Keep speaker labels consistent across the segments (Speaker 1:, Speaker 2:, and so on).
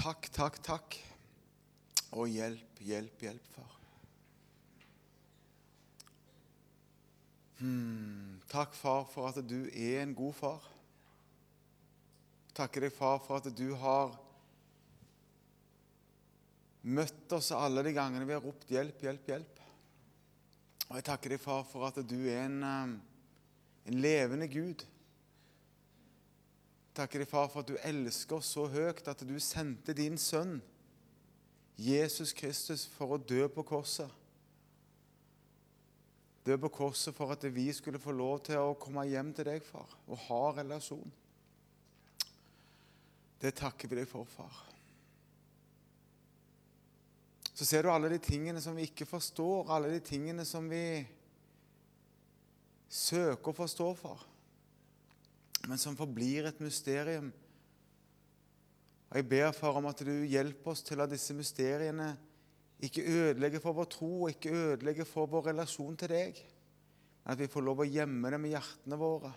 Speaker 1: Takk, takk, takk. Og hjelp, hjelp, hjelp, far. Hmm. Takk, far, for at du er en god far. Takker deg, far, for at du har møtt oss alle de gangene vi har ropt 'hjelp, hjelp, hjelp'. Og jeg takker deg, far, for at du er en, eh, en levende Gud. Takker deg, far, for at du elsker oss så høyt at du sendte din sønn, Jesus Kristus, for å dø på korset. Dø på korset for at vi skulle få lov til å komme hjem til deg, far, og ha relasjon. Det takker vi deg for, far. Så ser du alle de tingene som vi ikke forstår, alle de tingene som vi søker å forstå for, men som forblir et mysterium. Og Jeg ber, far, om at du hjelper oss til at disse mysteriene ikke ødelegger for vår tro og ikke ødelegger for vår relasjon til deg, men at vi får lov å gjemme dem i hjertene våre.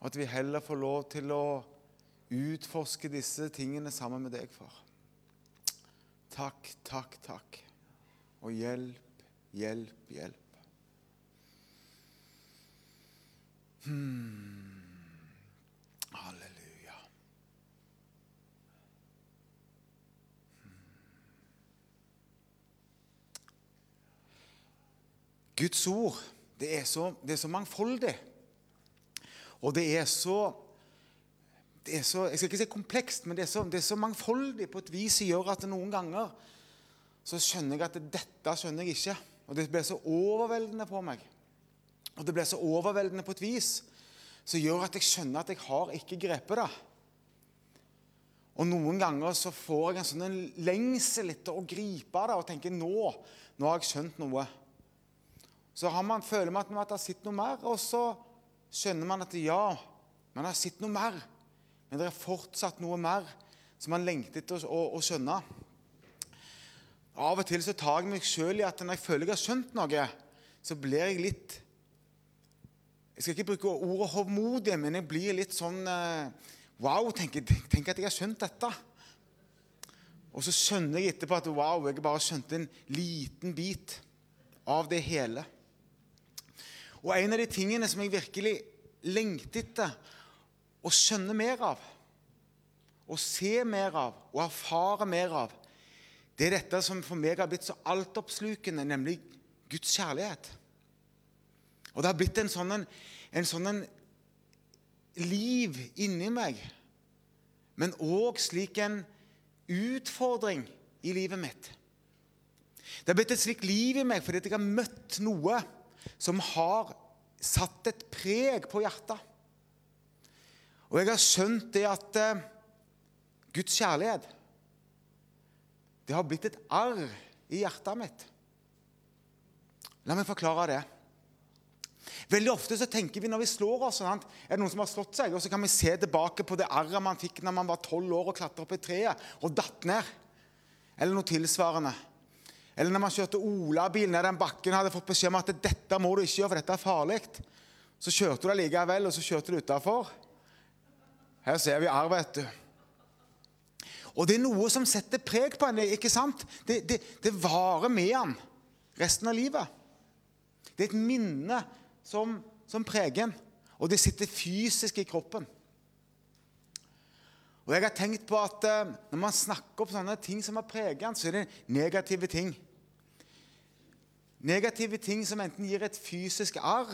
Speaker 1: Og at vi heller får lov til å utforske disse tingene sammen med deg, far. Takk, takk, takk. Og hjelp, hjelp, hjelp. Hmm. Halleluja. Guds ord det er, så, det er så mangfoldig. Og det er så det er så, Jeg skal ikke si komplekst, men det er, så, det er så mangfoldig på et vis som gjør at noen ganger så skjønner jeg at dette skjønner jeg ikke. Og det blir så overveldende på meg. Og det blir så overveldende på et vis som gjør at jeg skjønner at jeg har ikke grepet det. Og noen ganger så får jeg en sånn en lengsel etter å gripe det og tenker nå, nå har jeg skjønt noe. Så man, føler man at man har sett noe mer, og så skjønner man at ja, man har sett noe mer. Men det er fortsatt noe mer som man lengter etter å, å, å skjønne. Av og til så tar jeg meg sjøl i at når jeg føler jeg har skjønt noe, så blir jeg litt Jeg skal ikke bruke ordet hovmodig, men jeg blir litt sånn eh, Wow, tenk, tenk at jeg har skjønt dette. Og så skjønner jeg etterpå at wow, jeg bare skjønte en liten bit av det hele. Og en av de tingene som jeg virkelig lengter etter å skjønne mer av, å se mer av og erfare mer av, det er dette som for meg har blitt så altoppslukende, nemlig Guds kjærlighet. Og det har blitt en sånn, en, sånn liv inni meg, men òg slik en utfordring i livet mitt. Det har blitt et slikt liv i meg fordi jeg har møtt noe som har satt et preg på hjertet. Og jeg har skjønt det at eh, Guds kjærlighet det har blitt et arr i hjertet mitt. La meg forklare det. Veldig ofte så tenker vi når vi slår oss Er det noen som har slått seg? Og så kan vi se tilbake på det arret man fikk når man var tolv år og klatra opp i treet og datt ned. Eller noe tilsvarende. Eller når man kjørte Olabil ned den bakken og hadde fått beskjed om at dette må du ikke gjøre, for dette er farlig. Så kjørte du det likevel, og så kjørte du utafor. Her ser vi arv, vet du. Og det er noe som setter preg på en. ikke sant? Det, det, det varer med en resten av livet. Det er et minne som, som preger en, og det sitter fysisk i kroppen. Og jeg har tenkt på at uh, Når man snakker om sånne ting som har preget en, så er det negative ting. Negative ting som enten gir et fysisk arr,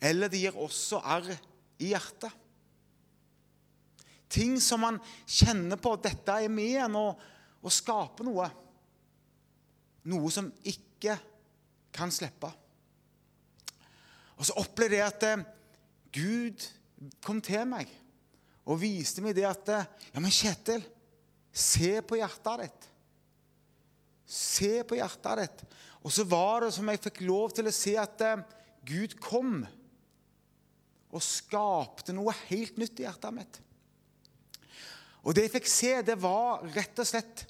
Speaker 1: eller det gir også arr i hjertet. Ting som man kjenner på at dette er med en å, og skape noe. Noe som ikke kan slippe. Og så opplevde jeg at eh, Gud kom til meg og viste meg det at eh, Ja, men Kjetil, se på hjertet ditt. Se på hjertet ditt. Og så var det som jeg fikk lov til å se at eh, Gud kom og skapte noe helt nytt i hjertet mitt. Og det jeg fikk se, det var rett og slett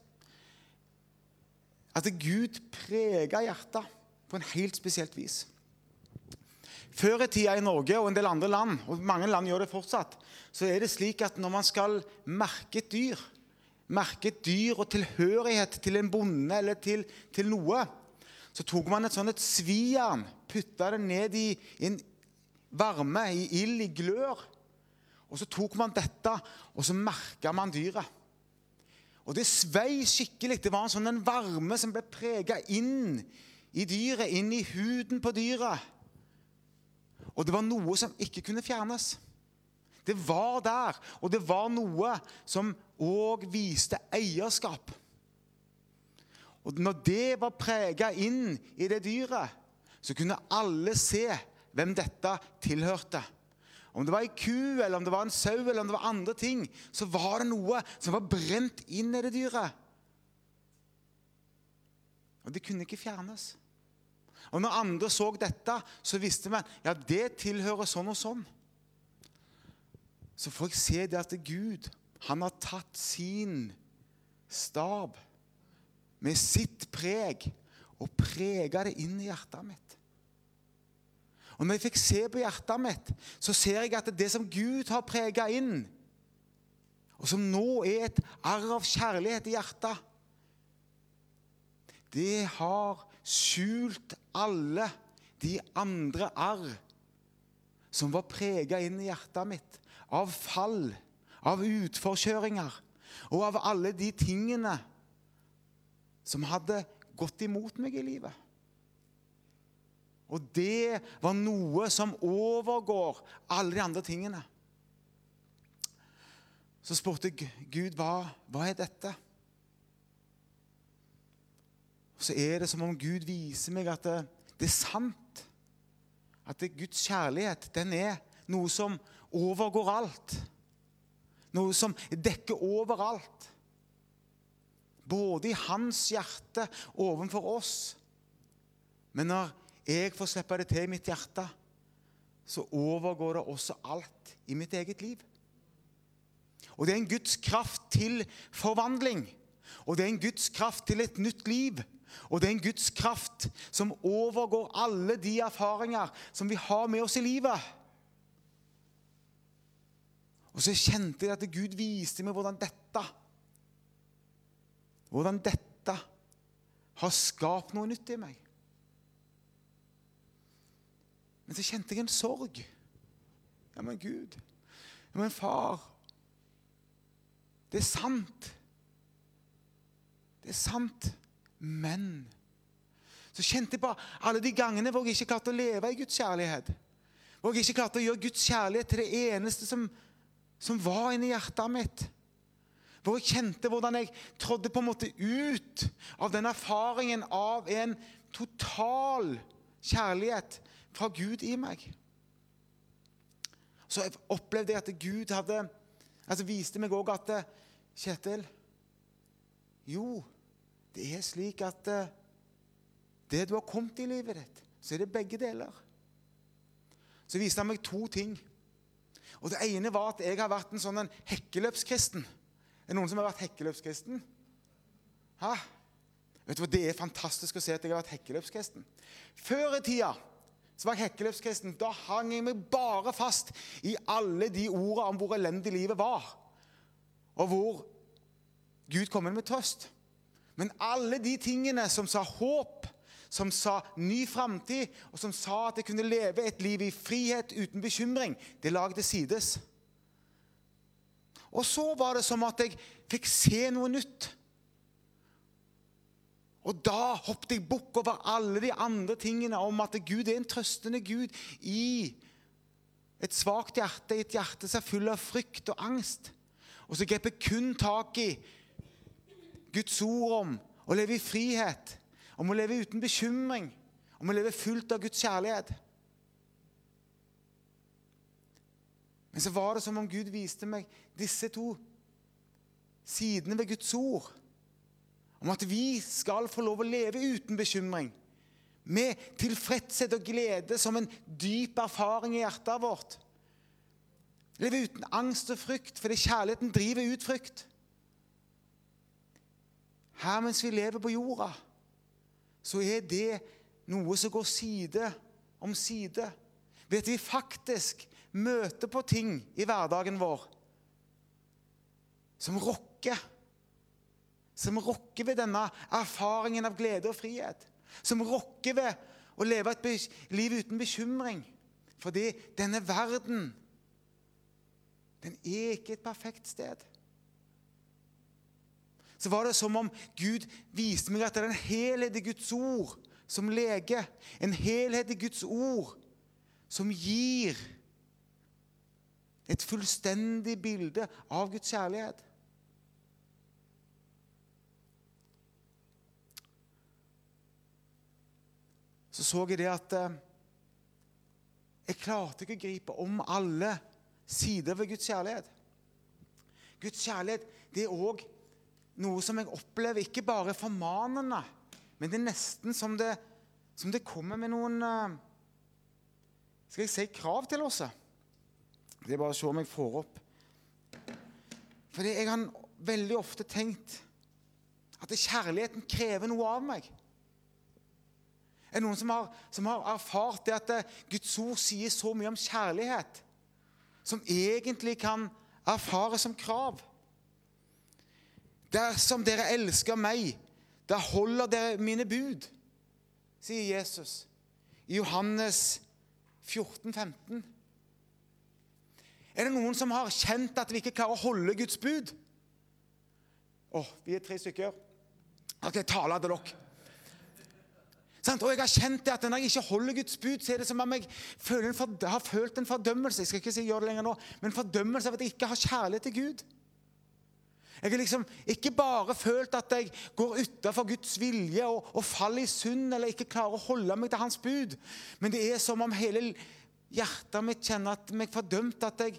Speaker 1: at Gud prega hjertet på en helt spesielt vis. Før i tida i Norge og en del andre land, og mange land gjør det fortsatt, så er det slik at når man skal merke et dyr, merke et dyr og tilhørighet til en bonde eller til, til noe, så tok man et sånt et svijern, putta det ned i, en varme, i ild, i glør. Og så tok man dette, og så merka man dyret. Og det svei skikkelig. Det var en sånn en varme som ble prega inn i dyret, inn i huden på dyret. Og det var noe som ikke kunne fjernes. Det var der, og det var noe som òg viste eierskap. Og når det var prega inn i det dyret, så kunne alle se hvem dette tilhørte. Om det var ei ku, eller om det var en sau, eller om det var andre ting, så var det noe som var brent inn i det dyret. Og det kunne ikke fjernes. Og når andre så dette, så visste man ja, det tilhører sånn og sånn. Så får jeg se det at Gud han har tatt sin stab med sitt preg og prega det inn i hjertet mitt. Og når jeg fikk se på hjertet mitt, så ser jeg at det som Gud har prega inn, og som nå er et arr av kjærlighet i hjertet, det har skjult alle de andre arr som var prega inn i hjertet mitt av fall, av utforkjøringer og av alle de tingene som hadde gått imot meg i livet. Og det var noe som overgår alle de andre tingene. Så spurte Gud hva, hva er dette? Og så er det som om Gud viser meg at det, det er sant. At det, Guds kjærlighet den er noe som overgår alt. Noe som dekker overalt. Både i hans hjerte overfor oss. Men når jeg får slippe det til i mitt hjerte, så overgår det også alt i mitt eget liv. Og det er en Guds kraft til forvandling. Og det er en Guds kraft til et nytt liv. Og det er en Guds kraft som overgår alle de erfaringer som vi har med oss i livet. Og så kjente jeg at Gud viste meg hvordan dette Hvordan dette har skapt noe nytt i meg. Men så kjente jeg en sorg. Ja, men Gud Ja, men far Det er sant. Det er sant. Men så kjente jeg på alle de gangene hvor jeg ikke klarte å leve i Guds kjærlighet. Hvor jeg ikke klarte å gjøre Guds kjærlighet til det eneste som, som var inni hjertet mitt. Hvor jeg kjente hvordan jeg trådde på en måte ut av den erfaringen av en total kjærlighet fra Gud i meg. Så jeg opplevde jeg at Gud hadde altså viste meg òg at Kjetil Jo, det er slik at det du har kommet i livet ditt, så er det begge deler. Så viste han meg to ting. Og Det ene var at jeg har vært en sånn en hekkeløpskristen. Er det noen som har vært hekkeløpskristen? Hæ? Vet du hva, Det er fantastisk å se at jeg har vært hekkeløpskristen. Før i tida så var jeg hekkeløpskristen. Da hang jeg meg bare fast i alle de ordene om hvor elendig livet var, og hvor Gud kom inn med trøst. Men alle de tingene som sa håp, som sa ny framtid, og som sa at jeg kunne leve et liv i frihet uten bekymring, det la til sides. Og så var det som at jeg fikk se noe nytt. Og da hoppet jeg bukk over alle de andre tingene om at Gud er en trøstende Gud i et svakt hjerte, i et hjerte som er full av frykt og angst. Og så grep jeg kun tak i Guds ord om å leve i frihet, om å leve uten bekymring, om å leve fullt av Guds kjærlighet. Men så var det som om Gud viste meg disse to sidene ved Guds ord om at vi skal få lov å leve uten bekymring. Med tilfredshet og glede som en dyp erfaring i hjertet vårt. Leve uten angst og frykt, fordi kjærligheten driver ut frykt. Her mens vi lever på jorda, så er det noe som går side om side. ved at vi faktisk møter på ting i hverdagen vår som rokker. Som rokker ved denne erfaringen av glede og frihet. Som rokker ved å leve et liv uten bekymring. Fordi denne verden, den er ikke et perfekt sted. Så var det som om Gud viste meg at det er en helhet i Guds ord som lege. En helhet i Guds ord som gir et fullstendig bilde av Guds kjærlighet. Så så jeg det at eh, jeg klarte ikke å gripe om alle sider ved Guds kjærlighet. Guds kjærlighet det er òg noe som jeg opplever ikke bare formanende, men det er nesten som det, som det kommer med noen eh, Skal jeg si krav til oss? Det er bare å se om jeg får opp. Fordi jeg har veldig ofte tenkt at kjærligheten krever noe av meg. Er det noen som har, som har erfart det at eh, Guds ord sier så mye om kjærlighet, som egentlig kan erfares som krav? Dersom dere elsker meg, da holder dere mine bud, sier Jesus i Johannes 14, 15. Er det noen som har kjent at vi ikke klarer å holde Guds bud? Å, vi er tre stykker. Ok, skal jeg tale til dere. Og jeg har kjent det at når jeg ikke holder Guds bud, så er det som om jeg har følt en fordømmelse. Jeg skal ikke si gjør det lenger nå, men fordømmelse av at jeg ikke har kjærlighet til Gud. Jeg har liksom ikke bare følt at jeg går utafor Guds vilje og, og, faller i synd eller ikke klarer å holde meg til Hans bud, men det er som om hele hjertet mitt kjenner at meg fordømt at jeg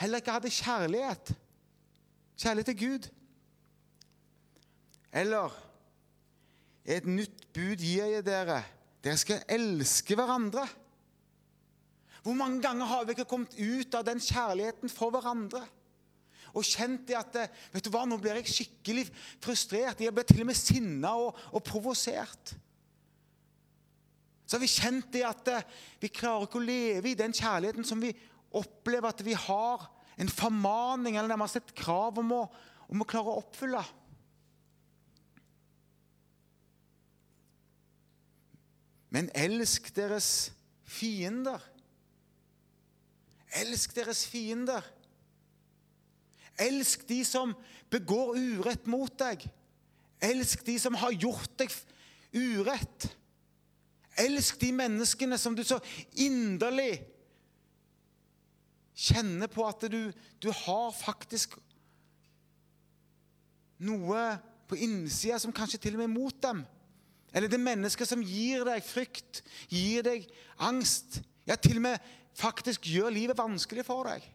Speaker 1: heller ikke hadde kjærlighet. Kjærlighet til Gud. Eller et nytt bud gir jeg dere. Dere skal elske hverandre. Hvor mange ganger har vi ikke kommet ut av den kjærligheten for hverandre? Og kjent det at eh, vet du hva, nå blir jeg skikkelig frustrert. Jeg blir til og med sinna og, og provosert. Så har vi kjent det at eh, vi klarer ikke å leve i den kjærligheten som vi opplever at vi har en formaning eller nærmest et krav om å, om å klare å oppfylle. Men elsk deres fiender. Elsk deres fiender. Elsk de som begår urett mot deg. Elsk de som har gjort deg urett. Elsk de menneskene som du så inderlig kjenner på at du, du har faktisk noe på innsida som kanskje til og med er mot dem. Eller det mennesket som gir deg frykt, gir deg angst, ja, til og med faktisk gjør livet vanskelig for deg.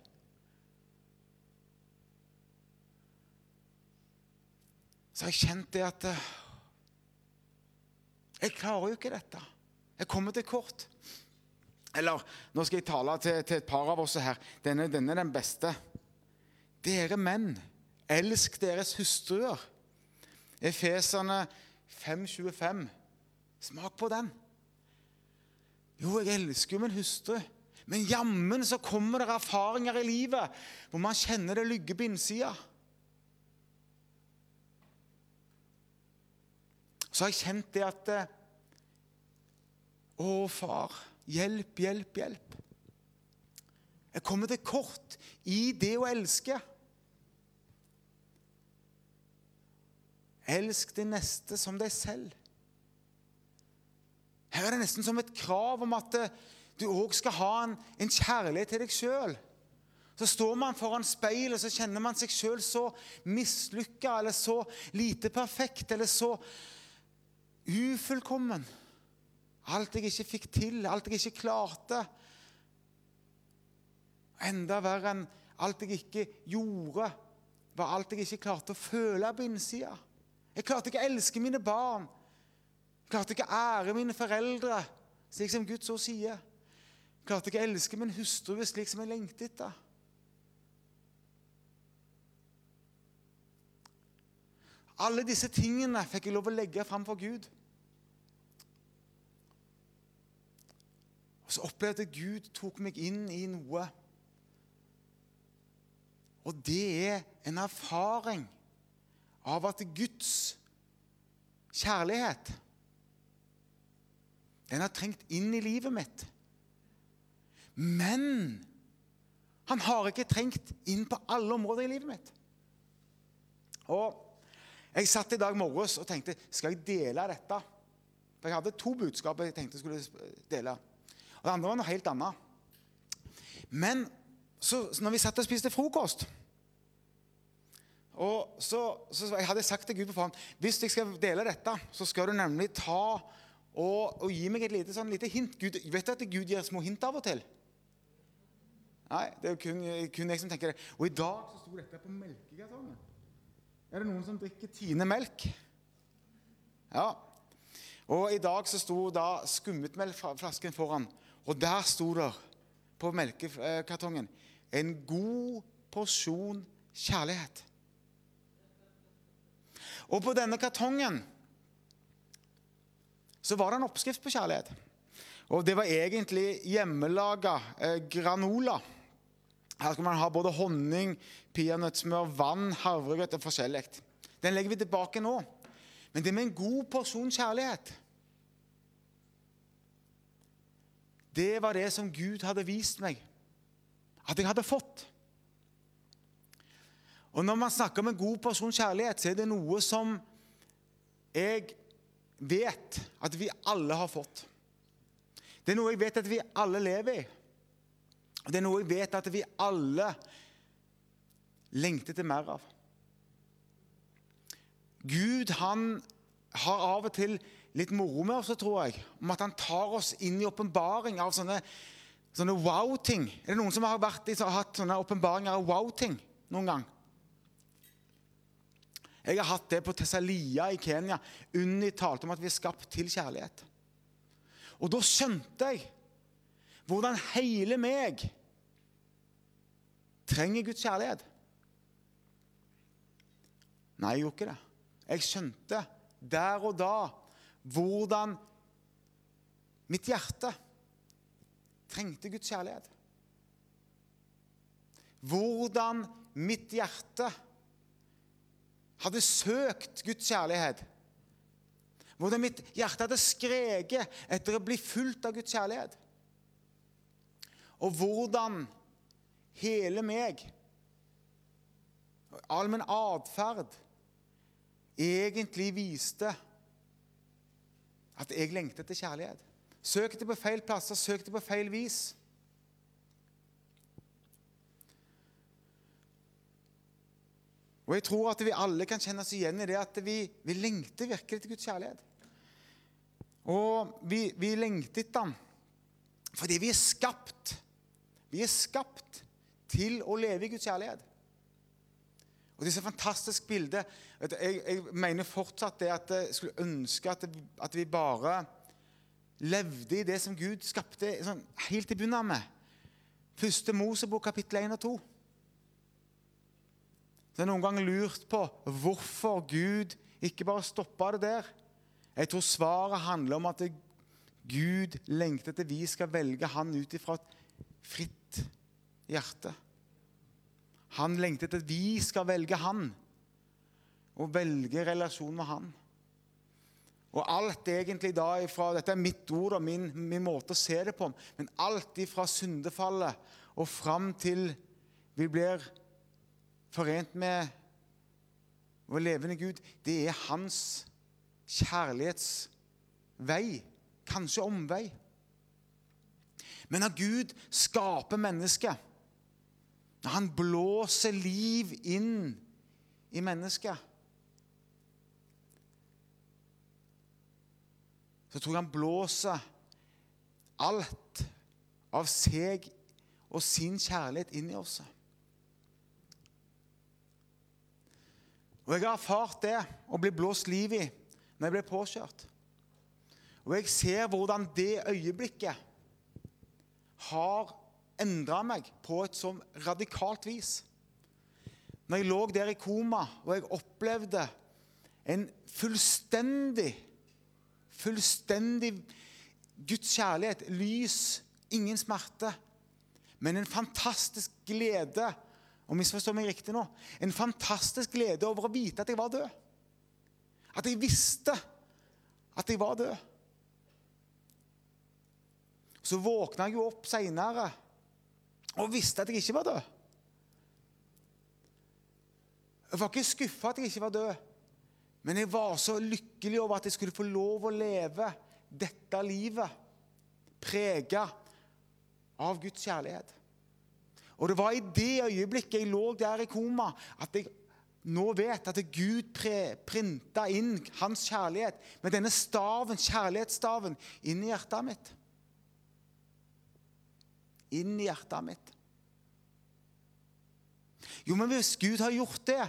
Speaker 1: Så har jeg kjent det at eh, Jeg klarer jo ikke dette. Jeg kommer til kort. Eller nå skal jeg tale til, til et par av oss her. Denne, denne er den beste. Dere menn, elsk deres hustruer. Efeserne 5,25. Smak på den. Jo, jeg elsker jo min hustru. Men jammen så kommer det erfaringer i livet hvor man kjenner det lygge på innsida. Så har jeg kjent det at eh, Å, far, hjelp, hjelp, hjelp. Jeg kommer til kort i det å elske. Elsk det neste som deg selv. Her er det nesten som et krav om at eh, du òg skal ha en, en, kjærlighet til deg sjøl. Så står man foran speilet, så kjenner man seg sjøl så mislykka eller så lite perfekt eller så ufullkommen. Alt jeg ikke fikk til, alt jeg ikke klarte. Enda verre enn alt jeg ikke gjorde, var alt jeg ikke klarte å føle på innsida. Jeg klarte ikke å elske mine barn. Jeg klarte ikke å ære mine foreldre, slik som Gud så sier. Jeg klarte ikke å elske min hustru slik som jeg lengtet etter. Alle disse tingene fikk jeg lov å legge fram for Gud. Og så opplevde jeg at Gud tok meg inn i noe. Og det er en erfaring av at Guds kjærlighet Den har trengt inn i livet mitt. Men han har ikke trengt inn på alle områder i livet mitt. Og Jeg satt i dag morges og tenkte skal jeg dele dette. For Jeg hadde to budskap jeg tenkte jeg skulle dele. Og Det andre var noe helt annet. Men så, når vi satt og spiste frokost og så, så Jeg hadde sagt til Gud på forhånd hvis jeg skal dele dette, så skal du nemlig ta og, og gi meg et lite, sånn, lite hint. Gud, vet du at Gud gir små hint av og til? Nei, det er jo kun, kun jeg som tenker det. Og i dag så sto dette på melkekartongen. Er det noen som drikker Tine melk? Ja. Og i dag så sto da skummetmelkflasken foran, og der sto det på melkekartongen en god porsjon kjærlighet. Og på denne kartongen så var det en oppskrift på kjærlighet. Og det var egentlig hjemmelaga eh, granola. Her skal man ha både honning, peanøttsmør, vann, havregrøt og forskjellig. Den legger vi tilbake nå. Men det med en god porsjon kjærlighet Det var det som Gud hadde vist meg at jeg hadde fått. Og Når man snakker om en god porsjon kjærlighet, så er det noe som jeg vet at vi alle har fått. Det er noe jeg vet at vi alle lever i. Det er noe jeg vet at vi alle lengter til mer av. Gud han har av og til litt moro med oss, tror jeg, om at han tar oss inn i åpenbaring av sånne, sånne wow-ting. Er det noen som har vært, har hatt sånne åpenbaringer av wow-ting noen gang? Jeg har hatt det på Tessalia i Kenya. Unni talte om at vi er skapt til kjærlighet. Og da skjønte jeg hvordan hele meg trenger Guds kjærlighet. Nei, jeg gjorde ikke det. Jeg skjønte der og da hvordan mitt hjerte trengte Guds kjærlighet. Hvordan mitt hjerte hadde søkt Guds kjærlighet. Hvordan mitt hjerte hadde skreket etter å bli fulgt av Guds kjærlighet. Og hvordan hele meg, all min atferd, egentlig viste at jeg lengtet etter kjærlighet. Søkte på feil plasser, søkte på feil vis. Og jeg tror at vi alle kan kjenne oss igjen i det at vi, vi lengter virkelig til Guds kjærlighet. Og vi, vi lengter etter den fordi vi er skapt. Vi er skapt til å leve i Guds kjærlighet. Og Det er så fantastisk bilde. Jeg, jeg, mener fortsatt det at jeg skulle ønske at, det, at, vi bare levde i det som Gud skapte sånn, helt i bunnen av med. Første Mosebok kapittel 1 og 2. Så jeg har noen ganger lurt på hvorfor Gud ikke bare stoppa det der. Jeg tror svaret handler om at Gud lengter til vi skal velge Han ut ifra et fritt hjerte. Han lengter til at vi skal velge Han og velge relasjon med Han. Og alt egentlig da ifra, Dette er mitt ord og min, min måte å se det på. Men alt ifra syndefallet og fram til vi blir forent med vår levende Gud, det er hans kjærlighetsvei. Kanskje omvei. Men når Gud skaper mennesket, når han blåser liv inn i mennesket Så tror jeg han blåser alt av seg og sin kjærlighet inn i oss. Og jeg har erfart det å bli blåst liv i når jeg ble påkjørt. Og jeg ser hvordan det øyeblikket har endra meg på et sånn radikalt vis. Når jeg lå der i koma og jeg opplevde en fullstendig, fullstendig Guds kjærlighet, lys ingen smerte, men en fantastisk glede. Og misforstå meg riktig nå. En fantastisk glede over å vite at jeg var død. At jeg visste at jeg var død. Så våkna jeg jo opp seinere og visste at jeg ikke var død. Jeg var ikke skuffa at jeg ikke var død, men jeg var så lykkelig over at jeg skulle få lov å leve dette livet prega av Guds kjærlighet. Og det var i det øyeblikket jeg lå der i koma, at jeg nå vet at Gud printa inn hans kjærlighet med denne staven, kjærlighetsstaven, inn i hjertet mitt. Inn i hjertet mitt. Jo, men hvis Gud har gjort det,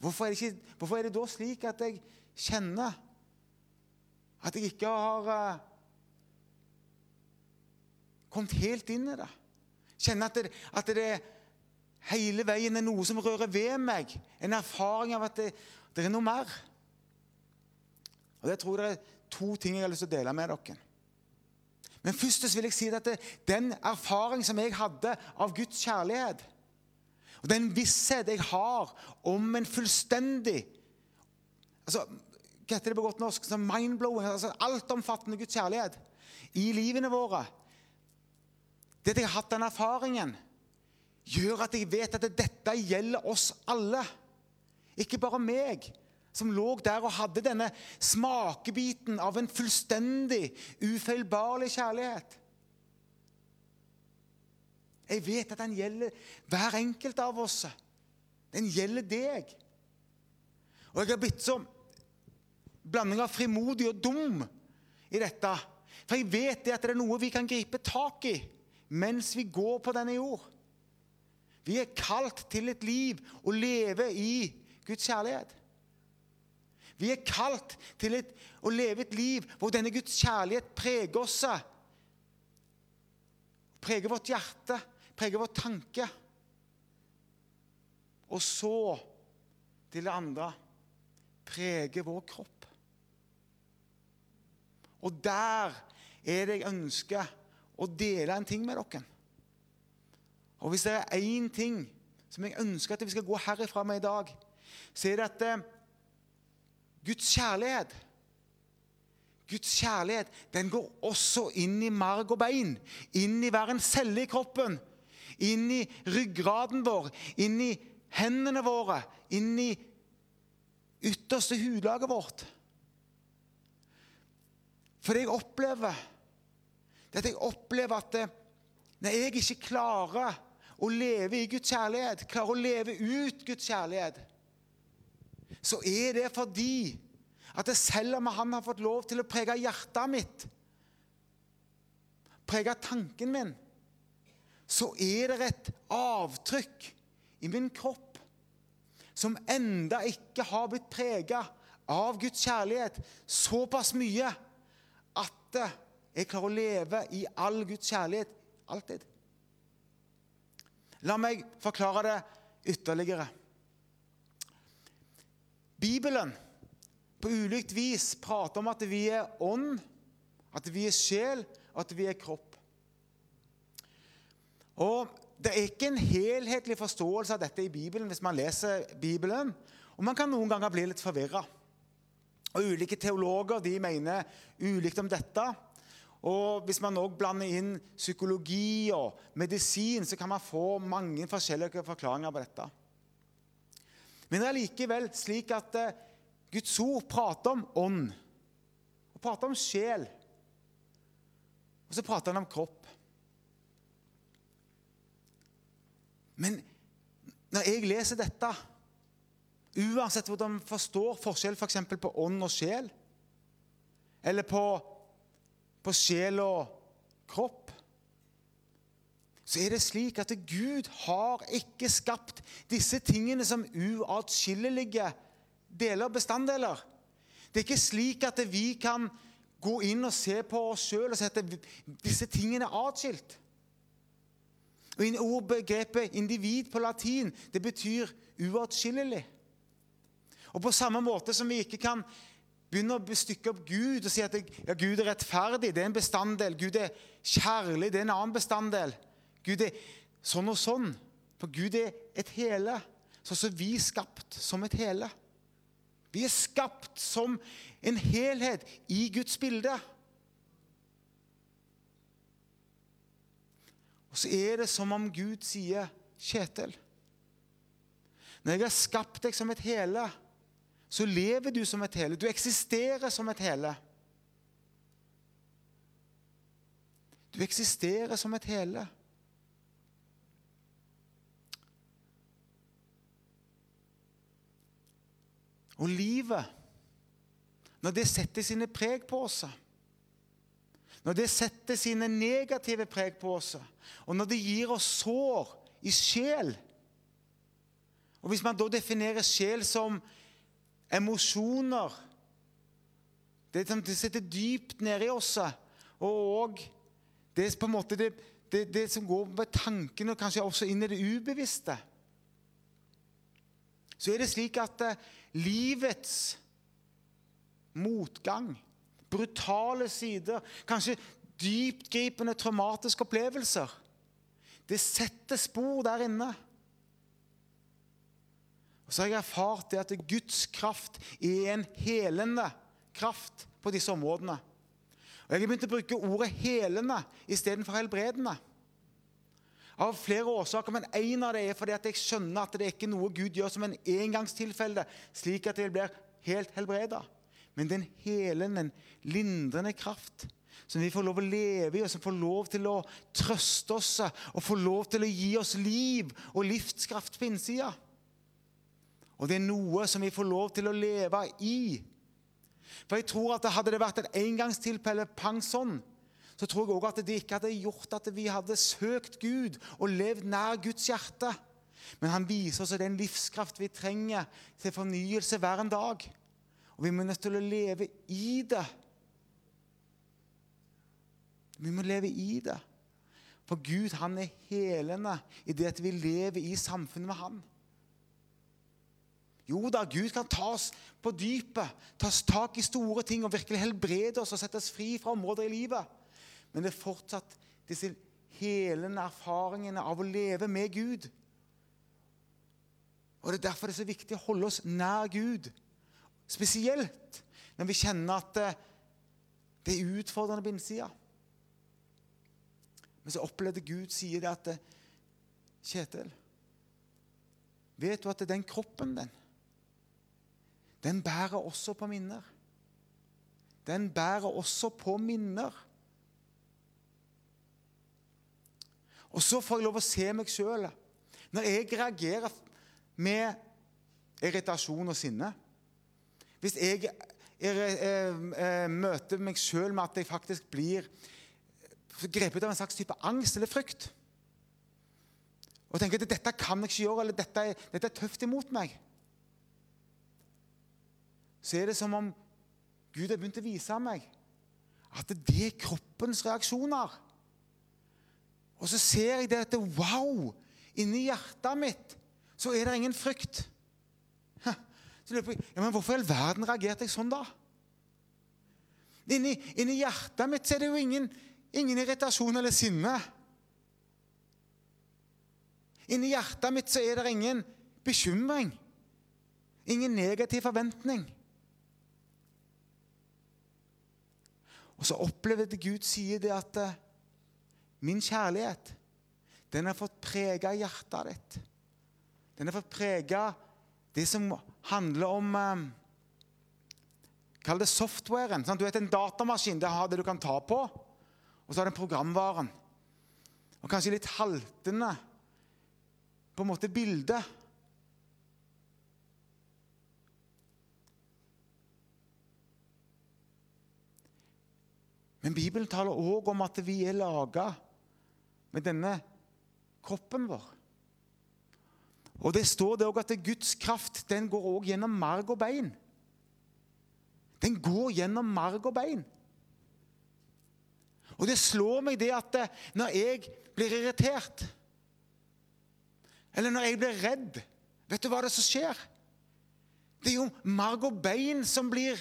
Speaker 1: hvorfor er ikke, hvorfor er det da slik at jeg kjenner at jeg ikke har uh, kommet helt inn i det? Kjenner at det, at det hele veien er noe som rører ved meg. En erfaring av at det, det er noe mer. Og Det tror jeg er to ting jeg har lyst til å dele med dere. Men først vil jeg si at den erfaring som jeg hadde av Guds kjærlighet, og den visshet jeg har om en fullstendig altså, Hva heter det på godt norsk? Mind-blowing, altså altomfattende Guds kjærlighet i livene våre. Det at jeg har hatt den erfaringen, gjør at jeg vet at dette gjelder oss alle. Ikke bare meg, som lå der og hadde denne smakebiten av en fullstendig, ufeilbarlig kjærlighet. Jeg vet at den gjelder hver enkelt av oss. Den gjelder deg. Og jeg har blitt så blanding av frimodig og dum i dette. For jeg vet det at det er noe vi kan gripe tak i mens vi går på denne jord. Vi er kalt til et liv å leve i Guds kjærlighet. Vi er kalt til et, å leve et liv hvor denne Guds kjærlighet preger oss. Preger vårt hjerte, preger vår tanke. Og så, til det andre, preger vår kropp. Og der er det jeg ønsker å dele en ting med dere. Og hvis det er én ting som jeg ønsker at vi skal gå herifra med i dag, så er det at eh, Guds kjærlighet Guds kjærlighet den går også inn i marg og bein, inn i hver en celle i kroppen. Inn i ryggraden vår, inn i hendene våre, inn i ytterste hudlaget vårt. For det jeg opplever, det at jeg opplever at det, når jeg ikke klarer å leve i Guds kjærlighet, klarer å leve ut Guds kjærlighet, så er det fordi at det selv om han har fått lov til å prege hjertet mitt, prege tanken min, så er det et avtrykk i min kropp som enda ikke har blitt prega av Guds kjærlighet såpass mye at jeg klarer å leve i all Guds kjærlighet alltid. La meg forklare det ytterligere. Bibelen på ulikt vis prater om at vi er ånd, at vi er sjel, og at vi er kropp. Og Det er ikke en helhetlig forståelse av dette i Bibelen hvis man leser Bibelen. Og man kan noen ganger bli litt forvirra. Ulike teologer de mener ulikt om dette. Og Hvis man òg blander inn psykologi og medisin, så kan man få mange forskjellige forklaringer på dette. Men det er likevel slik at eh, Guds ord prater om ånd. Og prater om sjel. Og så prater han om kropp. Men når jeg leser dette, uansett hvordan man forstår forskjell f.eks. For på ånd og sjel, eller på, på sjel og kropp så er det slik at Gud har ikke skapt disse tingene som uatskillelige deler bestanddeler. Det er ikke slik at vi kan gå inn og se på oss sjøl og si at disse tingene er atskilt. Og Ordbegrepet 'individ' på latin det betyr uatskillelig. Og På samme måte som vi ikke kan begynne å bestykke opp Gud og si at ja, Gud er rettferdig, det er en bestanddel. Gud er kjærlig, det er en annen bestanddel. Gud er sånn og sånn. For Gud er et hele. Sånn som vi er skapt som et hele. Vi er skapt som en helhet i Guds bilde. Og så er det som om Gud sier, 'Kjetil' Når jeg har skapt deg som et hele, så lever du som et hele. Du eksisterer som et hele. Du eksisterer som et hele. Og livet, når det setter sine preg på oss Når det setter sine negative preg på oss, og når det gir oss sår i sjel og Hvis man da definerer sjel som emosjoner Det, det sitter dypt nede i oss. Og det på en måte det, det, det som går med tankene, og kanskje også inn i det ubevisste. Så er det slik at uh, livets motgang, brutale sider, kanskje dyptgripende traumatiske opplevelser, det setter spor der inne. Og så har jeg erfart det at Guds kraft er en helende kraft på disse områdene. Og Jeg har begynt å bruke ordet 'helende' istedenfor 'helbredende'. Av flere årsaker, men en av det er fordi at jeg skjønner at det er ikke noe Gud gjør som en engangstilfelle, slik at det blir helt helbreda. Men det er en helende, en lindrende kraft som vi får lov å leve i, og som får lov til å trøste oss og får lov til å gi oss liv og livskraft på innsida. Og det er noe som vi får lov til å leve i. For jeg tror at Hadde det vært et engangstilfelle pang sånn, så tror jeg òg at det ikke hadde gjort at vi hadde søkt Gud og levd nær Guds hjerte. Men han viser oss den livskraft vi trenger til fornyelse hver en dag. Og vi må nødt til å leve i det. Vi må leve i det. For Gud han er helende i det at vi lever i samfunnet med Han. Jo da, Gud kan ta oss på dypet, ta oss tak i store ting og virkelig helbrede oss og sette oss fri fra områder i livet. Men det er fortsatt disse helende erfaringene av å leve med Gud. Og Det er derfor det er så viktig å holde oss nær Gud. Spesielt når vi kjenner at det er utfordrende på innsida. Men så opplevde Gud sier det at eh, Kjetil, vet du at det den kroppen den, den bærer også på minner. Den bærer også på minner. Og så får jeg lov å se meg sjøl. Når jeg reagerer med irritasjon og sinne Hvis jeg jeg, er, er, møter meg sjøl med at jeg faktisk blir grepet av en slags type angst eller frykt og tenker at dette kan jeg ikke gjøre, eller dette dette er tøft imot meg så er det som om Gud har begynt å vise meg at det er kroppens reaksjoner. Og så ser jeg det at wow! Inni hjertet mitt så er det ingen frykt. Jeg ja, men Hvorfor i all verden reagerte jeg sånn, da? Inni, inni hjertet mitt er det jo ingen, ingen irritasjon eller sinne. Inni hjertet mitt så er det ingen bekymring. Ingen negativ forventning. Og så opplever det Gud sier det at eh, min kjærlighet, den har fått prege hjertet ditt. Den har fått prege det som handler om eh, Kall det softwaren. Sant? Du vet En datamaskin det har det du kan ta på, og så har den programvaren. Og kanskje litt haltende på en måte bilde. Men Bibelen taler òg om at vi er laga med denne kroppen vår. Og Det står det også at Guds kraft den går også gjennom marg og bein. Den går gjennom marg og bein. Og det slår meg det at eh, når jeg blir irritert, eller når jeg blir redd Vet du hva det er som skjer? Det er jo marg og bein som blir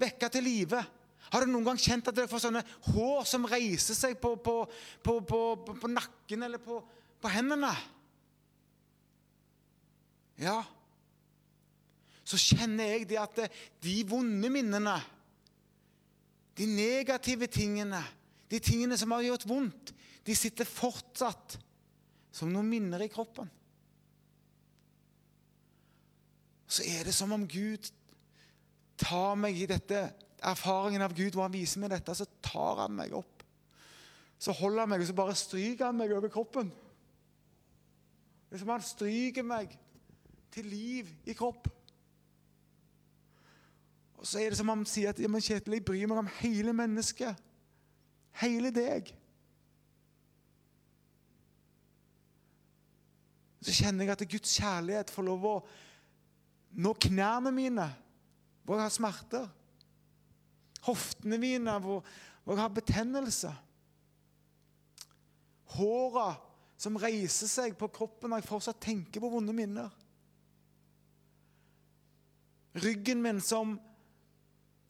Speaker 1: vekka til live? Har du noen gang kjent at dere får sånne hår som reiser seg på, på, på, på nakken eller på, hendene? Ja. Så kjenner jeg det at de vonde minnene, de negative tingene, de tingene som har gjort vondt, de sitter fortsatt som noen minner i kroppen. Så er det som om Gud tar meg i dette erfaringen av Gud, hvor han viser meg dette, så tar han meg opp. Så holder han meg, og så bare stryker han meg over kroppen. Det er som han stryker meg til liv i kropp. Og så er det som han sier at ja, men Kjetil, jeg bryr meg om hele mennesket. Hele deg. Så kjenner jeg at Guds kjærlighet får lov å nå knærne mine hvor jeg har smerter. Hoftene mine hvor, hvor jeg har betennelse. Håra som reiser seg på kroppen når jeg fortsatt tenker på vonde minner. Ryggen min som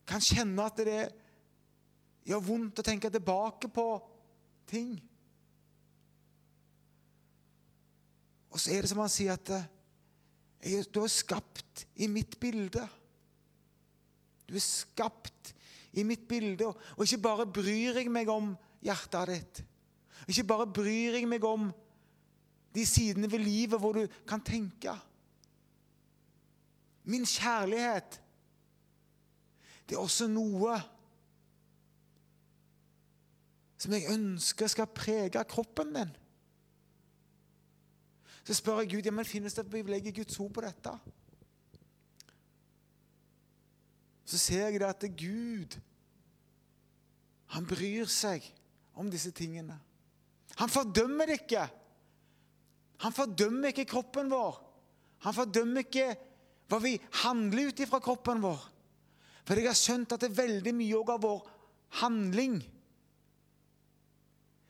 Speaker 1: kan kjenne at det gjør vondt å tenke tilbake på ting. Og så er det som han sier at du er skapt i mitt bilde. Du er skapt i mitt bilde. Og ikke bare bryr jeg meg om hjertet ditt. Ikke bare bryr jeg meg om de sidene ved livet hvor du kan tenke. Min kjærlighet, det er også noe som jeg ønsker skal prege kroppen din. Så spør jeg Gud ja, men finnes det legger Guds ord på dette. Så ser jeg det at det er Gud han bryr seg om disse tingene. Han fordømmer det ikke. Han fordømmer ikke kroppen vår. Han fordømmer ikke hva vi handler ut ifra kroppen vår. For jeg har skjønt at det er veldig mye av vår handling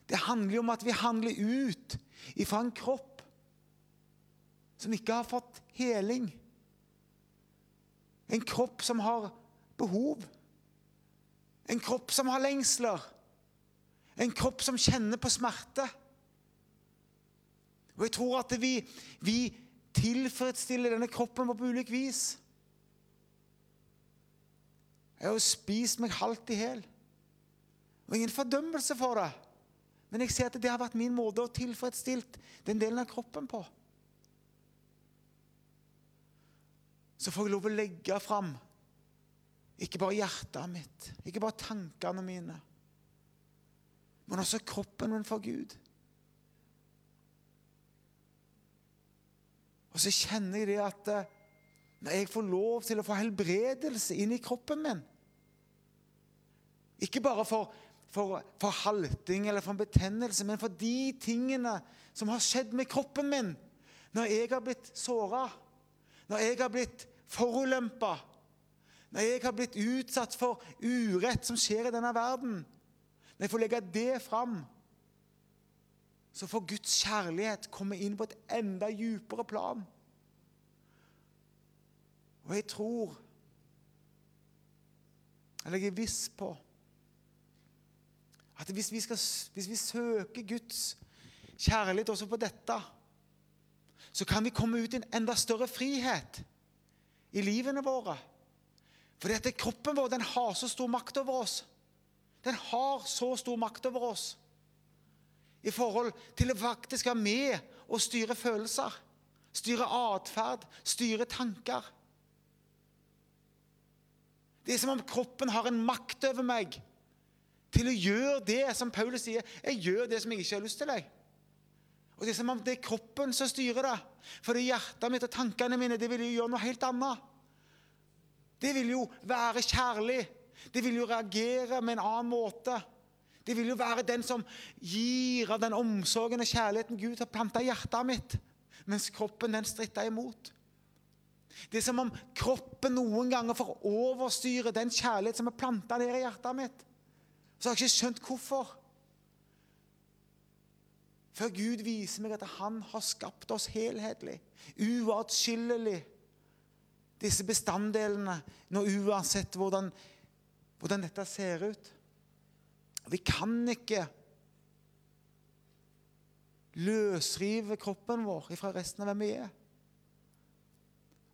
Speaker 1: Det handler jo om at vi handler ut ifra en kropp som ikke har fått heling. En kropp som har behov. En kropp som har lengsler. En kropp som kjenner på smerte. Og jeg tror at vi, vi tilfredsstiller denne kroppen på ulikt vis. Jeg har jo spist meg halvt i hjel. Og ingen fordømmelse for det. Men jeg ser at det har vært min måte å tilfredsstille den delen av kroppen på. Så får jeg lov å legge fram ikke bare hjertet mitt, ikke bare tankene mine, men også kroppen min for Gud. Og så kjenner jeg det at eh, når jeg får lov til å få helbredelse inn i kroppen min Ikke bare for, for, for halting eller for en betennelse, men for de tingene som har skjedd med kroppen min. Når jeg har blitt såra, når jeg har blitt forulempa, når jeg har blitt utsatt for urett som skjer i denne verden, når jeg får legge det fram, så får Guds kjærlighet komme inn på et enda dypere plan. Og jeg tror, eller jeg er viss på, at hvis vi, skal, hvis vi søker Guds kjærlighet også på dette, så kan vi komme ut i en enda større frihet i livene våre. Fordi at kroppen vår den har så stor makt over oss. Den har så stor makt over oss i forhold til å faktisk være med og styre følelser, styre atferd, styre tanker. Det er som om kroppen har en makt over meg til å gjøre det som Paulus sier. Jeg gjør det som jeg ikke har lyst til. Jeg. Og Det er som om det er kroppen som styrer det. For det hjertet mitt og tankene mine det vil jo gjøre noe helt annet. Det vil jo være kjærlig. Det vil jo reagere med en annen måte. Det vil jo være den som gir av den omsorgen og kjærligheten Gud har planta i hjertet mitt, mens kroppen den stritter imot. Det er som om kroppen noen ganger får overstyre den kjærlighet som er planta ned i hjertet mitt. Så har jeg ikke skjønt hvorfor. Før Gud viser meg at Han har skapt oss helhetlig, uatskillelig disse bestanddelene nå uansett hvordan hvordan dette ser ut. Vi kan ikke løsrive kroppen vår fra resten av hvem vi er.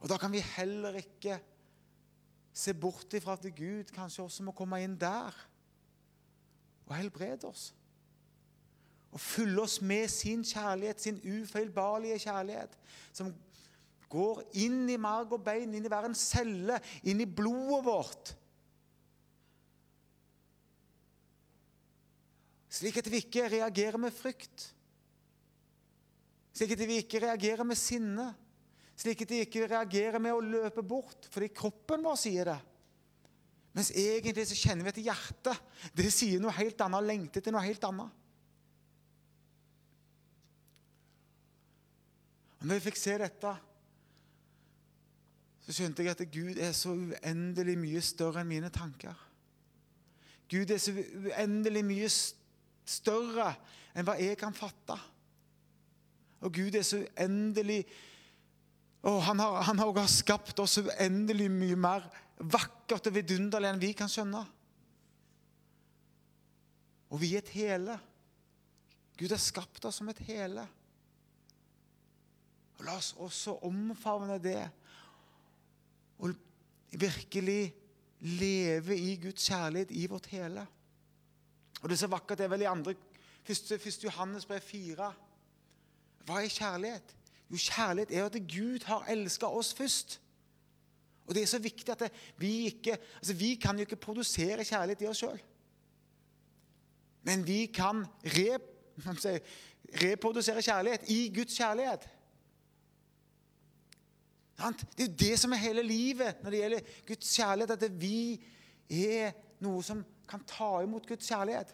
Speaker 1: Og Da kan vi heller ikke se bort ifra at Gud kanskje også må komme inn der og helbrede oss. Og fylle oss med sin kjærlighet, sin ufeilbarlige kjærlighet, som går inn i marg og bein, inn i hver en celle, inn i blodet vårt. Slik at vi ikke reagerer med frykt. Slik at vi ikke reagerer med sinne. Slik at vi ikke reagerer med å løpe bort, fordi kroppen vår sier det. Mens egentlig så kjenner vi at hjertet det sier noe helt annet lengter til noe helt annet. Og når jeg fikk se dette, så skjønte jeg at Gud er så uendelig mye større enn mine tanker. Gud er så uendelig mye større enn hva jeg kan fatte. Og Gud er så uendelig og Han har, har skapt oss uendelig mye mer vakkert og vidunderlig enn vi kan skjønne. Og vi er et hele. Gud har skapt oss som et hele. Og La oss også omfavne det og virkelig leve i Guds kjærlighet i vårt hele. Og Det er så vakkert. Det er vel i andre, 1. Johannes brev 4. Hva er kjærlighet? Jo, kjærlighet er at Gud har elska oss først. Og det er så viktig at vi ikke altså Vi kan jo ikke produsere kjærlighet i oss sjøl. Men vi kan re, reprodusere kjærlighet i Guds kjærlighet. Det er jo det som er hele livet når det gjelder Guds kjærlighet. At vi er noe som kan ta imot Guds kjærlighet.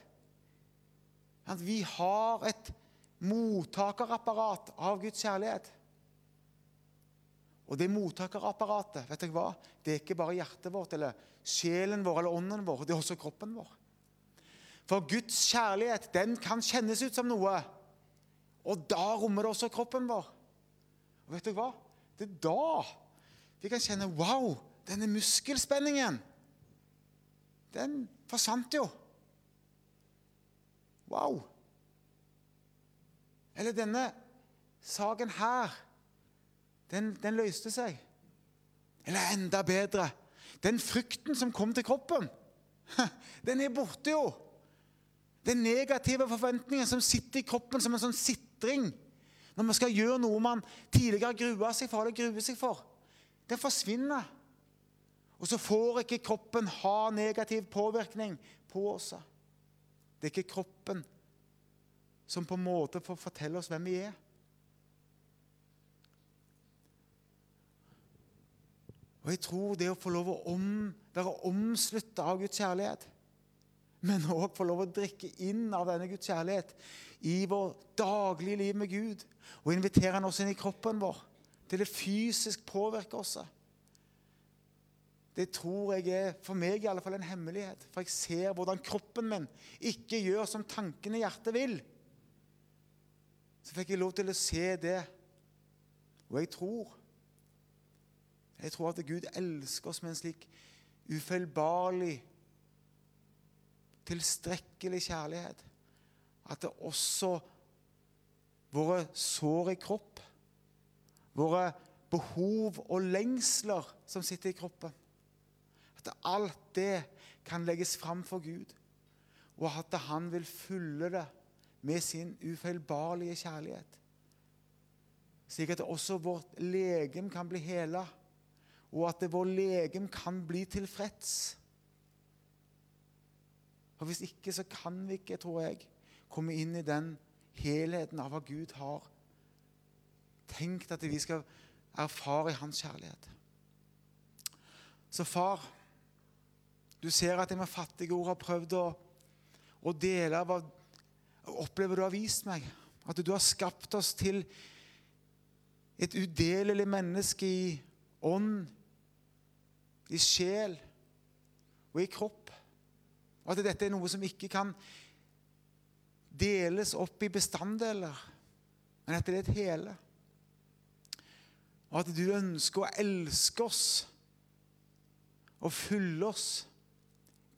Speaker 1: At vi har et mottakerapparat av Guds kjærlighet. Og det mottakerapparatet vet jeg hva? Det er ikke bare hjertet vårt eller sjelen vår eller ånden vår. Det er også kroppen vår. For Guds kjærlighet den kan kjennes ut som noe, og da rommer det også kroppen vår. Og vet du hva? Det er da vi kan kjenne Wow, denne muskelspenningen, den forsvant jo. Wow. Eller denne saken her den, den løste seg. Eller enda bedre den frykten som kom til kroppen, den er borte, jo. Den negative forventningen som sitter i kroppen som en sånn sitring når man skal gjøre noe man tidligere grua seg for eller gruer seg for, den forsvinner. Og så får ikke kroppen ha negativ påvirkning på oss. Det er ikke kroppen som på en måte får fortelle oss hvem vi er. Og jeg tror det å få lov å om, være omslutta av Guds kjærlighet, men òg få lov å drikke inn av denne Guds kjærlighet i vår daglige liv med Gud, og invitere Han også inn i kroppen vår til det fysisk påvirker oss. Det tror jeg er for meg i alle fall en hemmelighet. For jeg ser hvordan kroppen min ikke gjør som tankene i hjertet vil. Så fikk jeg lov til å se det. Og jeg tror jeg tror at Gud elsker oss med en slik ufeilbarlig, tilstrekkelig kjærlighet. At det også våre sår i kropp, våre behov og lengsler som sitter i kroppen At alt det kan legges fram for Gud, og at han vil fylle det med sin ufeilbarlige kjærlighet. Slik at også vårt legem kan bli hela og at vår legem kan bli tilfreds. For Hvis ikke så kan vi ikke, tror jeg, komme inn i den helheten av hva Gud har tenkt at vi skal erfare i Hans kjærlighet. Så far, du ser at jeg med fattige ord har prøvd å, å dele hva opplever du har vist meg. At du har skapt oss til et udelelig menneske i ånd, i sjel og i kropp. Og at dette er noe som ikke kan deles opp i bestanddeler, men at det er et hele. Og at du ønsker å elske oss og fylle oss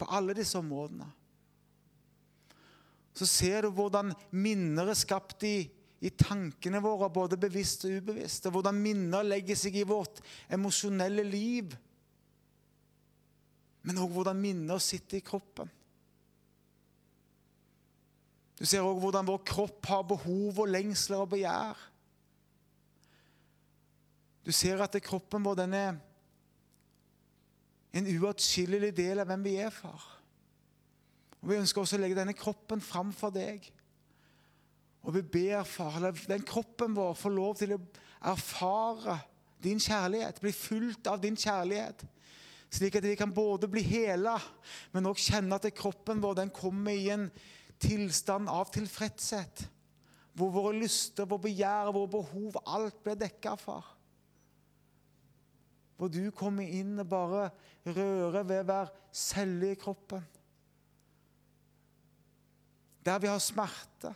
Speaker 1: på alle disse områdene. Så ser du hvordan minner er skapt i, i tankene våre, både bevisst og ubevisst. Og hvordan minner legger seg i vårt emosjonelle liv. Men òg hvordan minner sitter i kroppen. Du ser òg hvordan vår kropp har behov og lengsler og begjær. Du ser at kroppen vår den er en uatskillelig del av hvem vi er, far. Og Vi ønsker også å legge denne kroppen fram for deg. Og vi ber, far, la den kroppen vår få lov til å erfare din kjærlighet, bli fulgt av din kjærlighet. Slik at vi kan både bli hela, men også kjenne at kroppen vår den kommer i en tilstand av tilfredshet. Hvor våre lyster, vår begjær, våre behov, alt blir dekka, far. Hvor du kommer inn og bare rører ved hver celle i kroppen. Der vi har smerte.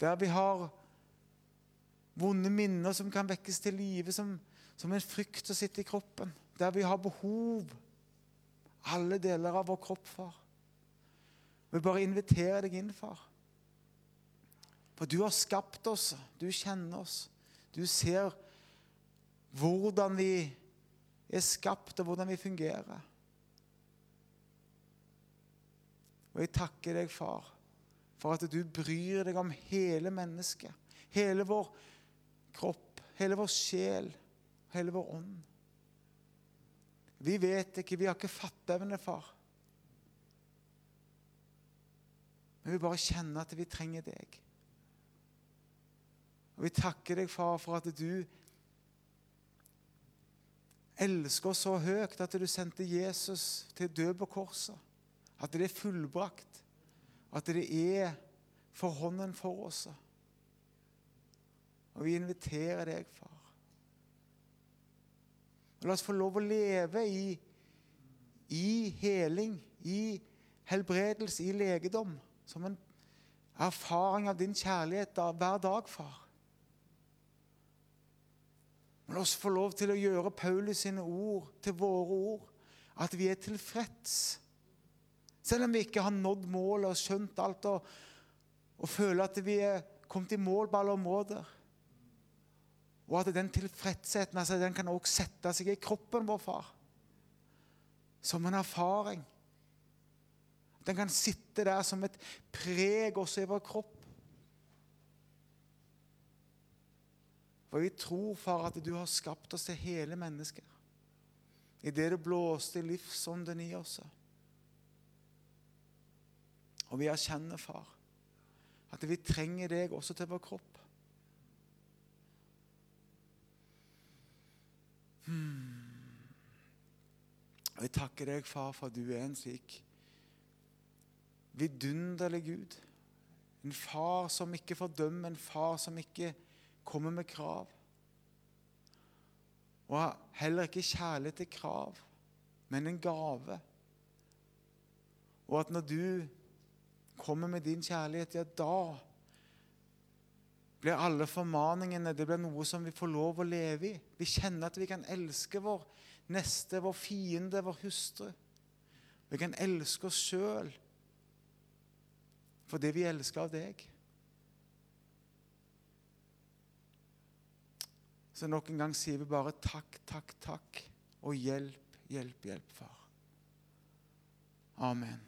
Speaker 1: Der vi har vonde minner som kan vekkes til live som, som en frykt som sitter i kroppen. Der vi har behov. Alle deler av vår kropp, far. Vi bare inviterer deg inn, far. For du har skapt oss, du kjenner oss. Du ser hvordan vi er skapt, og hvordan vi fungerer. Og jeg takker deg, far, for at du bryr deg om hele mennesket. Hele vår kropp, hele vår sjel, hele vår ånd. Vi vet ikke, vi har ikke fatteevne, far. Men vi bare kjenner at vi trenger deg. Og Vi takker deg, far, for at du elsker oss så høyt at du sendte Jesus til død på korset. At det er fullbrakt. At det er for hånden for oss. Og vi inviterer deg, far. Og la oss få lov å leve i, i heling, i helbredelse, i legedom. Som en erfaring av din kjærlighet hver dag, far. Men la oss få lov til å gjøre Paulus sine ord til våre ord. At vi er tilfreds selv om vi ikke har nådd målet og skjønt alt og, og føler at vi er kommet i mål på alle områder. Og at den tilfredsheten altså, den kan også sette seg i kroppen vår, far. Som en erfaring. Den kan sitte der som et preg også i vår kropp. For vi tror, far, at du har skapt oss til hele mennesker. I det du blåste livsånden i oss. Og vi erkjenner, far, at vi trenger deg også til vår kropp. Hmm. Og Jeg takker deg, far, for at du er en slik vidunderlig Gud. En far som ikke fordømmer, en far som ikke kommer med krav. Og heller ikke kjærlighet til krav, men en gave. Og at når du kommer med din kjærlighet, ja, da blir alle formaningene det blir noe som vi får lov å leve i. Vi kjenner at vi kan elske vår neste, vår fiende, vår hustru. Vi kan elske oss sjøl det vi elsker av deg. Så nok en gang sier vi bare takk, takk, takk, og hjelp, hjelp, hjelp, far. Amen.